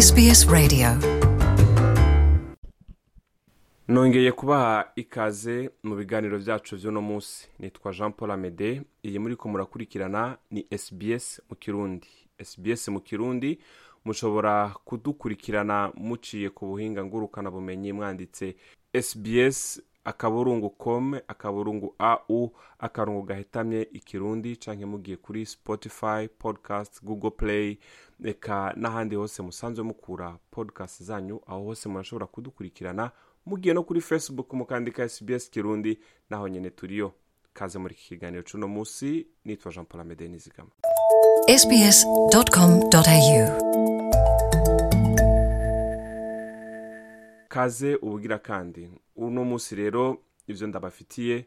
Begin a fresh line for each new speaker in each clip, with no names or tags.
SBS Radio.
Nongeye kubaha ikaze mu biganiro byacu by'uno munsi. Nitwa jean paul amede. Iyi muri ko murakurikirana ni sbs mu kirundi. Sbs mu kirundi mushobora kudukurikirana muciye ku buhinga ngurukanabumenyi mwanditse sbs akaburungu com akaburungu au akarungu gahetamye ikirundi canke mugiye kuri spotify podcast google play eka n'ahandi hose musanzwe mukura podcast zanyu aho hose murashobora kudukurikirana mugiye no kuri facebook mukandika sbs kirundi naho nyene turiyo kaze muri iki kiganiro c'uno musi nitwa jean paul amede nizigama
sbs.com.au
kaze ubugira kandi. Uno munsi rero ivyo ndabafitiye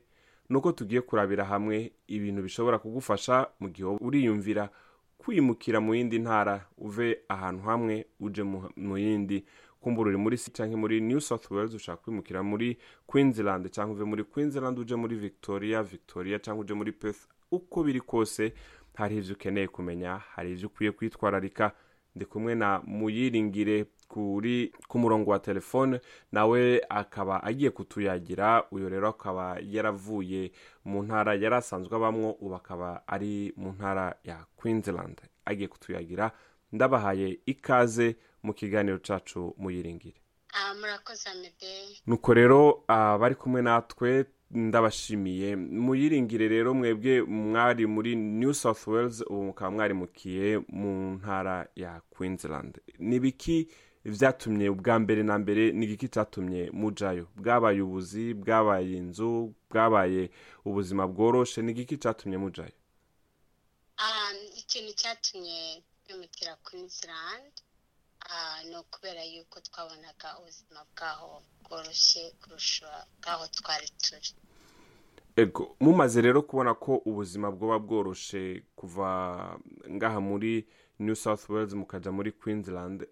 nuko tugiye kurabira hamwe ibintu bishobora kugufasha mu gihe uriyumvira kwimukira mu yindi ntara uve ahantu hamwe uje mu- yindi. Kumbura uri muri canke muri new south wales ushaka kwimukira muri queensland canke uve muri queensland uje muri victoria victoria canke uje muri perth uko biri kose hari ivyo ukeneye kumenya hari ivyo ukwiye kwitwararika. Ndi kumwe na muyiringire kuri ku murongo wa telefone nawe akaba agiye kutuyagira uyu rero akaba yaravuye mu ntara yari asanzwe abamwo ubu akaba ari mu ntara ya queensland. Agiye kutuyagira ndabahaye ikaze mu kiganiro cacu muyiringire.
Ah, murakoze amede
nuko rero abari kumwe natwe ndabashimiye. Muyiringire rero mwebwe mwari muri new south wales ubu mukaba mwarimukiye mu ntara ya queensland. Ni biki vyatumye ubwa mbere na mbere ni igiki catumye mujayo. Bwabaye ubuzi bwabaye inzu bwabaye ubuzima bworoshe ni igiki catumye mujayo?
Ah, ikintu cyatumye twimukira queensland ah, ni ukubera yuko twabonaga ubuzima bwaho bworoshye kurusha bwaho twari turi.
Ego mumaze rero kubona ko ubuzima bwoba bworoshe kuva ngaha muri new south wales mukaja muri queensland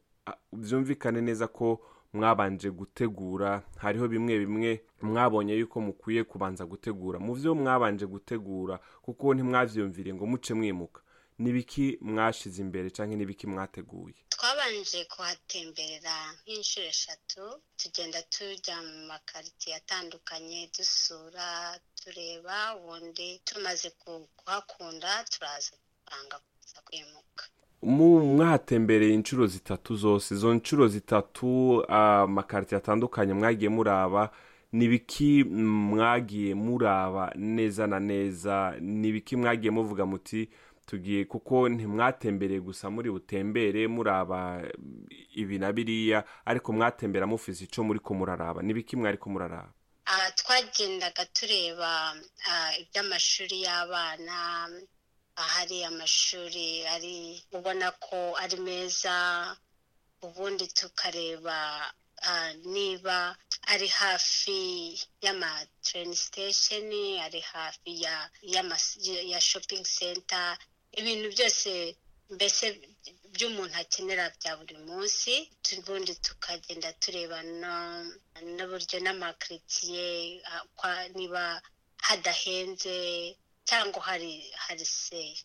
vyumvikane neza ko mwabanje gutegura hariho bimwe bimwe mwabonye yuko mukwiye kubanza gutegura. Mu vyo mwabanje gutegura kuko ntimwavyumvire ngo muce mwimuka. Nibiki mwashize imbere canke nibiki mwateguye?
Twabanje kuhatemberera nk'inshuro eshatu tugenda tujya mu makaritiye atandukanye dusura tureba ubundi tumaze ku- kuhakunda turaza kuza kwimuka.
Mu mwahatembereye inshuro zitatu zose izo nshuro zitatu amakarite atandukanye mwagiye muraba nibiki mwagiye muraba neza na neza nibiki mwagiye muvuga muti tugiye kuko ntimwatembereye gusa muri butembere muraba ibi na biriya ariko mwatembera mufise ico muriko muraraba. Nibiki mwariko muraraba?
Ah, twagendaga tureba iby'amashuri y'abana ahari amashuri ari ubona ko ari meza ubundi tukareba ah, niba ari hafi y'ama train station ari hafi ya shopping center ibintu byose mbese by'umuntu akenera bya buri munsi ubundi tukagenda tureba n'uburyo n'amakaritsiye ah, niba hadahenze cyangwa hari hari seyi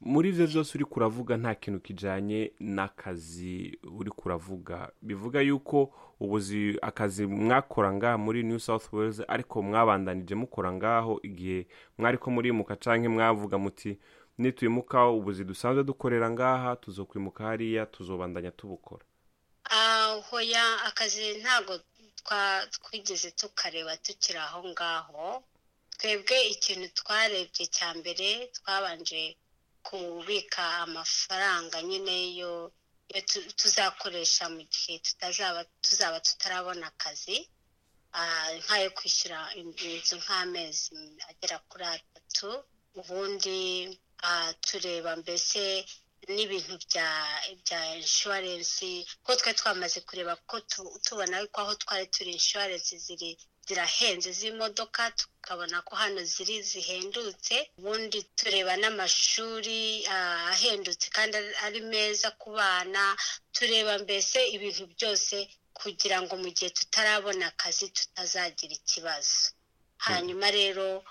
muri ivyo vyose uri kuravuga nta kintu kijanye n'akazi uri kuravuga. Bivuga yuko ubuzi akazi mwakora ngaha muri new south wales ariko mwabandanije mukora ngaho igihe mwariko murimuka canke mwavuga muti nitwimuka ubuzi dusanzwe dukorera ngaha tuzokwimuka hariya tuzobandanya tubukora.
Ah, hoya akazi ntabwo twigeze tukareba tukiri aho ngaho. Twebwe ikintu twarebye cya mbere twabanje kubika amafaranga nyine yo yo tu- tuzakoresha mu gihe tuzaba tutarabona akazi nk'ayo kwishyura inzu nk'amezi agera kuri atatu ubundi tureba mbese n'ibintu bya bya inshuwarensi ko twari twamaze kureba ko tu- tubona ko aho twari turi inshuwarensi ziri zirahenze z'imodoka tukabona ko hano ziri zihendutse ubundi tureba n'amashuri ah, ahendutse kandi ari- ari meza ku bana tureba mbese ibintu byose kugira ngo mu gihe tutarabona akazi tutazagira ikibazo. Hanyuma rero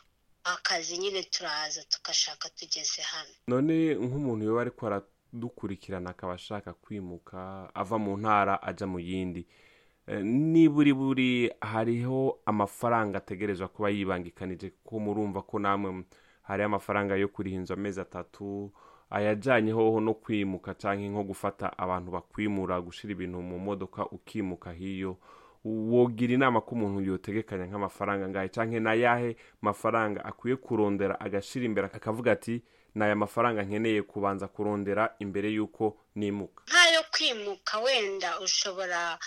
akazi nyine turaza tugashaka tugeze hano.
None nk'umuntu yoba ariko dukurikirana akaba ashaka kwimuka ava mu ntara ajya mu yindi. Eh, niburi buri hariho amafaranga ategerezwa kuba yibangikanije kuko murumva ko namwe hariho amafaranga yo kuriha inzu amezi atatu ayajyanye hoho no kwimuka cyangwa nko gufata abantu bakwimura gushyira ibintu mu modoka ukimuka hiyo. Wogira inama ko umuntu yotegekanya nk'amafaranga ngahe cyangwa n'ayahe mafaranga akwiye kurondera agashyira imbere akavuga ati ni aya mafaranga nkeneye kubanza kurondera imbere y'uko nimuka.
Nk'ayo kwimuka wenda ushobora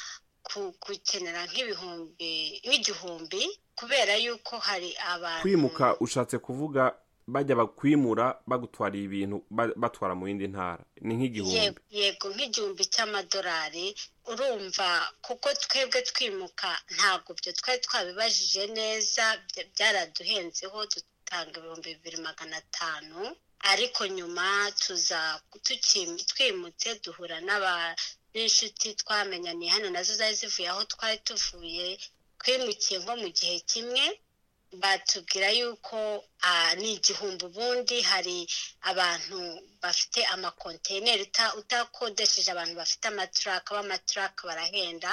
gukenera nk'ibihumbi nk'igihumbi kubera yuko hari abantu
kwimuka ushatse kuvuga bajya bakwimura bagutwariye ibintu ba- batwara mu yindi ntara. Ni nk'igihumbi.
Yego, yego nk'igihumbi cy'amadolari urumva kuko twebwe twimuka ntabwo byo twari twabibajije neza bya- byaraduhenzeho dutanga ibihumbi bibiri magana atanu ariko nyuma tuza twimutse duhura n'inshuti twamenyaniye. Hano na zo zari zivuye aho twari tuvuye twimukiye nko mu gihe kimwe batubwira yuko ni igihumbi ubundi hari abantu bafite amakontineri uta- utakodesheje abantu bafite amaturaka b'amaturaka barahenda.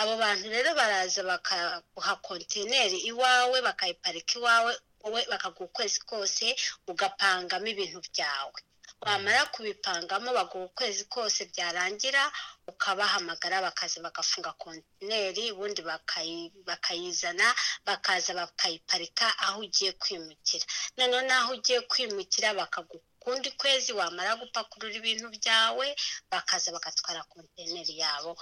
Abo bantu rero baraza bakaguha kontineri iwawe bakayiparika iwawe wowe bakaguha ukwezi kose ugapangamo ibintu byawe. Wamara kubipangamo baguha ukwezi kose byarangira ukabahamagara bakaza bagafunga kontineri ubundi bakayi- bakayizana bakaza bakayiparika aho ugiye kwimukira. Noneho n'aho ugiye kwimukira bakaguha ukundi kwezi wamara gupakurura ibintu byawe bakaza bagatwara kontineri yabo.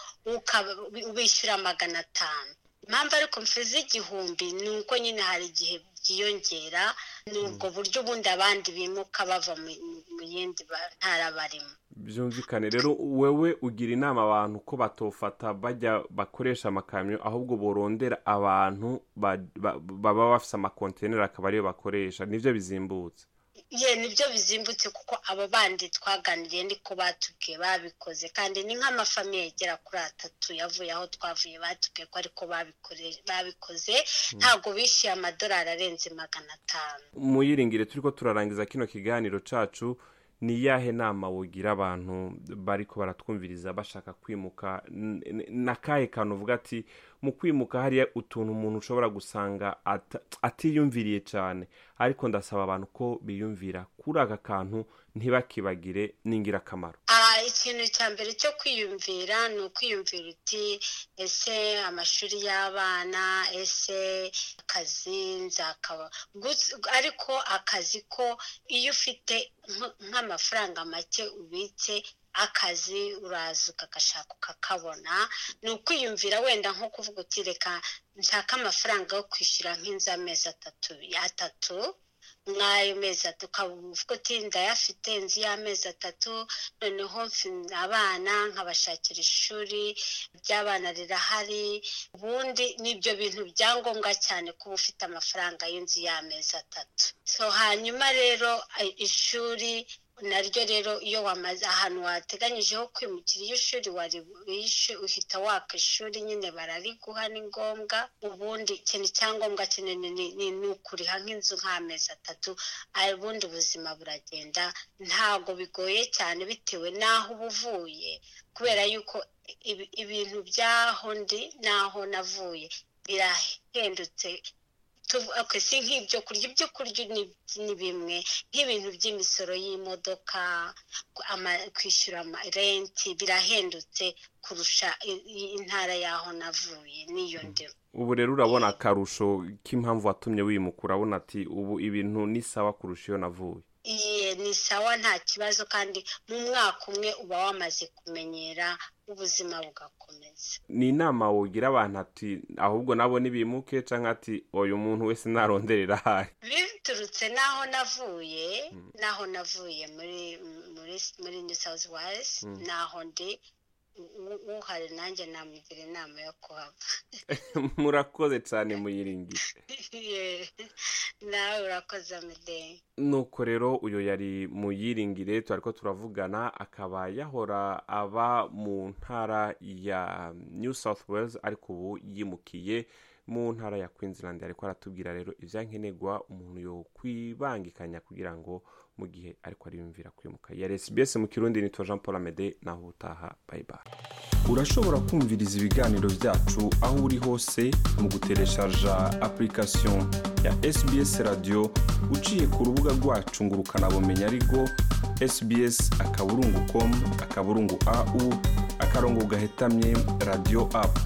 Ubishyura magana atanu. Impamvu ariko mfuze igihumbi ni uko nyine hari igihe byiyongera ni ubwo buryo ubundi abandi bimuka bava mu- yindi ntara barimo.
Byumvikane rero wewe ugira inama abantu ko batofata bajya bakoresha amakamyo ahubwo borondera abantu ba- ba- baba bafite amakontineri akaba ariyo bakoresha ni byo bizimbutse.
Ye ni byo bizimbutse kuko abo bandi twaganiriye niko batubwiye babikoze. Kandi ni nk'amafamiye agera kuri atatu yavuye aho twavuye batubwiye ko ariko babikoze. Ntabwo bishyuye amadolari arenze magana atanu.
Muyiringire turi ko turarangiza kino kiganiro cacu. Ni iyahe nama wogira abantu bariko baratwumviriza bashaka kwimuka? N'akahe kantu uvuga ati mu kwimuka hariya utuntu umuntu ushobora gusanga atiyumviriye cyane ariko ndasaba abantu ko biyumvira. Kuri aka kantu ntibakibagire n'ingirakamaro
ikintu cya mbere cyo kwiyumvira ni ukwiyumvira uti ese amashuri y'abana ese akazi nzakaba? Ariko akazi ko iyo ufite nk- nk'amafaranga make ubitse akazi uraza ukagashaka ukakabona ni ukwiyumvira wenda nko kuvuga uti reka nshaka amafaranga yo kwishyura nk'inzu atatu atatu. Nk'ayo mezi uvuga uti ndayafite inzu y'amezi atatu noneho abana nkabashakira ishuri ry'abana rirahari ubundi n'ibyo bintu byangombwa cyane kuba ufite amafaranga y'inzu y'amezi atatu. So hanyuma rero ishuri naryo rero iyo wamaze ahantu wateganyijeho kwimukira iyo wishe uhita waka ishuri nyine barariguha ni ngombwa. Ubundi ikintu cyangombwa kinini ni- ukuriha nk'inzu nk'amezi atatu ubundi ubuzima buragenda. Ntabwo bigoye cyane bitewe n'aho uba uvuye kubera yuko ibi- ibintu by'aho ndi n'aho navuye birahendutse si nk'ibyo kurya ibyo kurya ni, ni bimwe nk'ibintu by'imisoro y'imodoka kwishyura amarenti birahendutse kurusha intara y'aho navuye n'iyo ndimo.
Ubu rero urabona akarusho k'impamvu watumye wimuka urabona ati ubu ibintu ni sawa kurusha iyo navuye.
Ni sawa nta kibazo kandi mu mwaka umwe uba wamaze kumenyera ubuzima bugakomeza.
Ni inama wogira abantu ati ahubwo nabo nibimuke cyangwa ati uyu muntu wese naronderera ahari
biturutse n'aho navuye n'aho navuye muri muri muri new south wales n'aho ndi uhari nanjye namugira inama yo kuhava.
Murakoze cyane muyiringire
Ye, nawe urakoze amede
nuko rero uyu yari muyiringire twari ko turavugana akaba yahora aba mu ntara ya new south wales ariko ubu yimukiye mu ntara ya queensland. Ariko aratubwira rero ibyankenerwa umuntu yo kwibangikanya kugira ngo mu gihe ariko ariyumvira kwimuka. Yari sbs mu kirundi nitwa jean paul amede naho utaha bayibaye urashobora kumviriza ibiganiro byacu aho uri hose mu gutereshaja application ya sbs radio. Uciye ku rubuga rwacu ngo ukanabumenya ariko sbs akaburungu com akaburungu au akarongo gahetamye radio app.